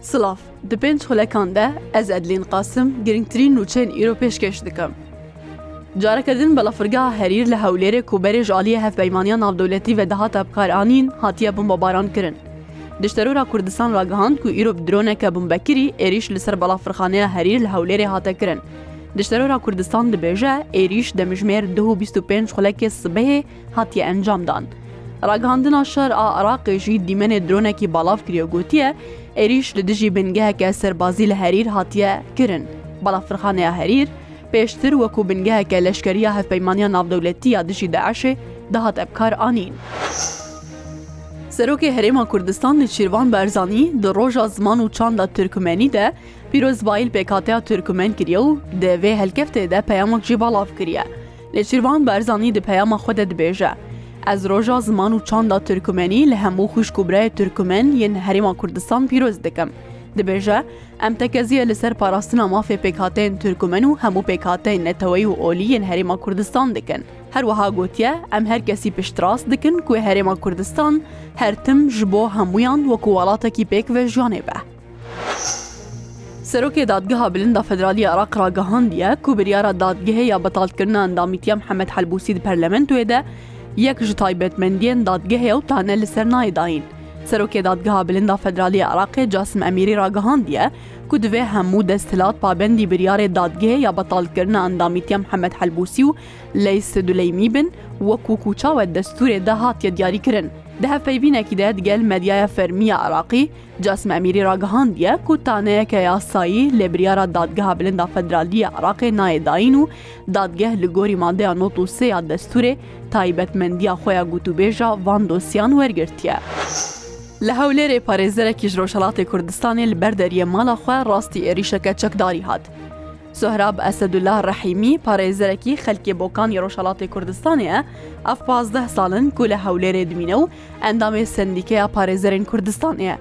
Silav, di pênc xulekan de ez Edlîn Qasim girîngtirîn nûçeyên îro pêşkêş dikim. Careke din balafirgeha Herîr li Hewlêrê ku berê ji aliyê hevpeymaniya navdewletî ve dihata bikaranîn hatiye bombebaran kirin. Dişterora Kurdistan ragihand ku îro bi droneke bombekirî êrîş li ser balafirxaneya Herîr li Hewlêrê hate kirin. Dişterora Kurdistan dibêje êrîş demijmêr duh û bîst û pênc xulekê sibehê hatiye encamdan. Ragihandina şer a Iraqê jî dîmenê dronekî balav kiriye gotiye, êrîş li dijî bingeheke serbazî li Herîr hatiye kirin. Balafirxaneya Herîr pêştir wekû bingeheke leşkeriya Hevpeymaniya Navdewletî ya dijî DAIŞ'ê dihat ebkar anîn. Serokê Herêma Kurdistan li Şîrvan Barzanî di Roja Ziman û Çanda Tirkmenî de pîrozbahî li pêkhateya Tirkmen kiriye û di vê helkeftê de peyamek jî balav kiriye. Nêçîrvan Barzanî di peyama xwe de dibêje, Ez roja ziman û çanda Tirkumenî li hemû xwîşk û birayê Tirkumen yên Herêma Kurdistan pîroz dikim. Dibêje, Em tekeziyê li ser parastina mafê pêkhateyên Tirkumen û hemû pêkhateyên neteweyî û olî yên Herêma Kurdistan dikin. Her wiha gotiye, Em her kesî piştrast dikin ku Herêma Kurdistan her tim ji bo hemûyan wekû welatekî pêk vejiyanê be. Serokê Dadgeha Bilind a Federalî ya Iraq ragihandiye ku biryara dadgehê ya betalkirina endamîtiya Mihemed Helbûsî di parlamentoyê de yek ji taybetmendiyên dadgehê ew tane li ser nayê dayîn. Serokê Dadgeha Bilind a Federalî ya Iraqê Casim Emîrî ragihandiye ku divê hemû desthilat pabendî biryarê dadgehê ya betalkirina endamîtiya Mihemed Helbûsî û Leys Duleymî bin wekû ku çawa destûrê de hatiye diyarîkirin. Di hevpeyvînekî de digel medyaya fermî ya Iraqî, Casim Emîrî ragihandiye ku taneyeke yasayî lê biryara Dadgeha Bilind a Federalî ya Iraqê nayê dayîn û dadgeh li gorî madeya not û sê ya destûrê taybetmendiya xwe ya gotûbêja van dosyeyan wergirtiye. Li Hewlêrê parêzerekî ji Rojhilatê Kurdistanê li ber deriyê mala xwe rastî êrîşeke çekdarî hat. Sohrab Esedullah Rehîmî parêzerekî xelkê Bokanê Rojhelatê Kurdistanê ye, ev pazdeh sal in ku li Hewlêrê dimîne û Endamê Sendîkeya Parêzerên Kurdistanê ye.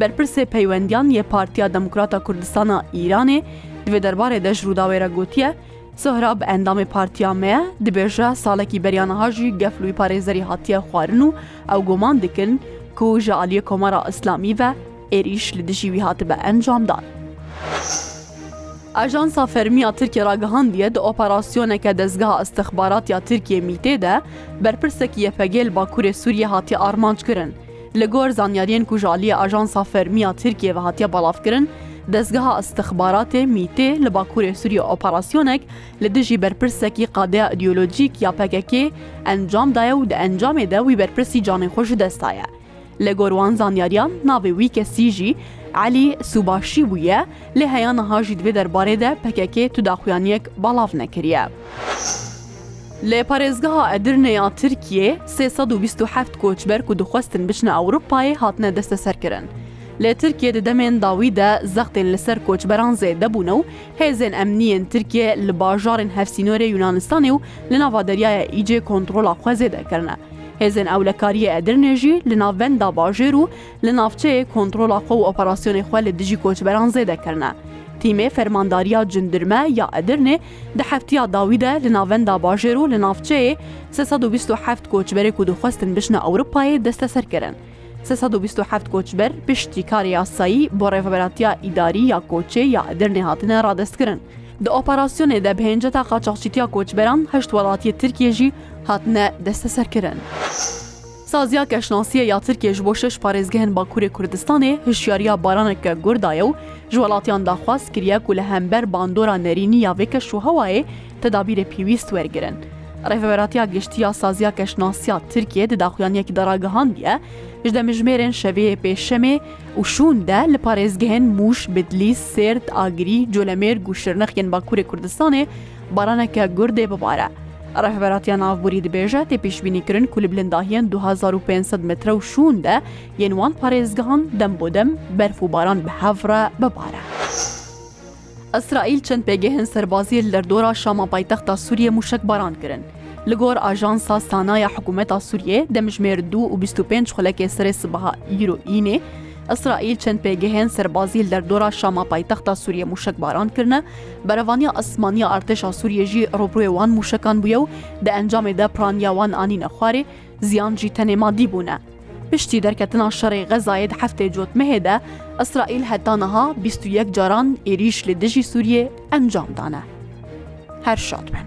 Berpirsê peywendiyan yê Partiya Demokrata Kurdistan a Îranê di vê derbarê de ji Rûdawê re gotiye, Sohrab endamê partiya me ye, dibêje salekî beriya niha jî gefl wî parêzerî hatiye xwarin û ew guman dikin ku ji aliyê Komara Îslamî ve Êrîş li dijî wî hatibe encamdan. Ajansa fermî ya Tirkiyê ragihandiye di operasyoneke dezgeha îstixbaratî ya Tirkiyê Mîtê de berpirsekî YPG'ê li Bakurê Sûriyê hatiye armanckirin. Li gor zanyariyên ku ji aliyê ajansa fermî ya Tirkiyê ve hatiye belavkirin, dezgeha îstixbaratê Mîtê li Bakurê Sûriyê operasyonek li dijî berpirsekî qadeya îdeolojîk ya PKK'ê encam daye û di encamê de wî berpirsî canê xwe ji dest daye. Li gor wan zanyariyan navê wî kesî jî Elî Sûbaşî bûye, lê heya niha jî di vê derbarê de pkk tu daxuyaniyek balav nekiriye. Li parêzgeha Edirnê ya Tirkiyê sê sed û bîst û heft koçber ku dixwestin biçine Ewropayê hatine desteserkirin. Li Tirkiyê di demên dawî de zextên li ser koçberan zêde bûne û Hêzên emnî yên Tirkiyê li bajarên hevsînorê Yûnanistanê û li nava deryaya Îcê kontrola xwe zêde kirine. Hêzên Ewlekariyê Edirnê jî li navbenda bajêr û li navçeyê kontrola xwe û operasyonê xwe li dijî koçberan zêde kirine. Tîmê Fermandariya Cindirme ya Edirnê di heftiya dawî de li navenda bajêr û li navçeyê sê sed û bîst û heft koçberê ku dixwestin biçne Ewropayê desteser kirin. Sê sed û bîst û heft koçber piştî karê yasayî bo rêveberatiya îdarî ya koçê ya Edirnê hatine radestkirin. Di operasyonê de bi hênceta qaçaxçîtiya koçberan heşt welatiyê Tirkiyê jî hatine desteserkirin. Saziya Keşnasiyê ya Tirkiyê ji bo şeş parêzgehên Bakurê Kurdistanê hişyariya baraneke gur daye û ji welatiyan daxwaz kiriye ku li hember bandora nerînî ya vê keşûhewayê Tedabîrê pêwîst wergirin. Rêveberatiya Giştî ya Saziya Keşnasiya Tirkiyê di daxuyaniyekî de ragihandiye, ji demijmêrên şeviyê pêşemê û şûn de li parêzgehên Mûş, Bidlîs, Sêrt, Agirî, Colemêrg û Şirnex yên Bakurê Kurdistanê baraneke gur dê bibare. Rêveberatiya Navborî dibêje tê pêşbînîkirin ku li bilindahiyên du hezar û pênc sed metre û şûn de yên wan parêzgehan dembo dem berf û baran bi hev re bibare. Îsraîl çend pêgehên serbazî li derdora Şama paytexta Sûriyê mûşekbaran kirin. Li gor ajansa sana ya hikûmeta Sûriyê demjimêr du û bîst û pênc xulekê serê sibeha îro înê Îsraîl çend pêgehên serbazî li derdora Şama paytexta Sûriyê mûşekbaran kirine, berevaniya esmanî ya artêşa Sûriyê jî rûbirûyê wan mûşekan bûye û di encamê de piraniya wan anîne xwarê. Ziyan jî tenê madî bû ne. Piştî derketina şerê Xezayê di heftê cotmehê de Îsraîl heta niha bîst û yek caran êrîş li dijî Sûriyê encam dane. Her şad bin.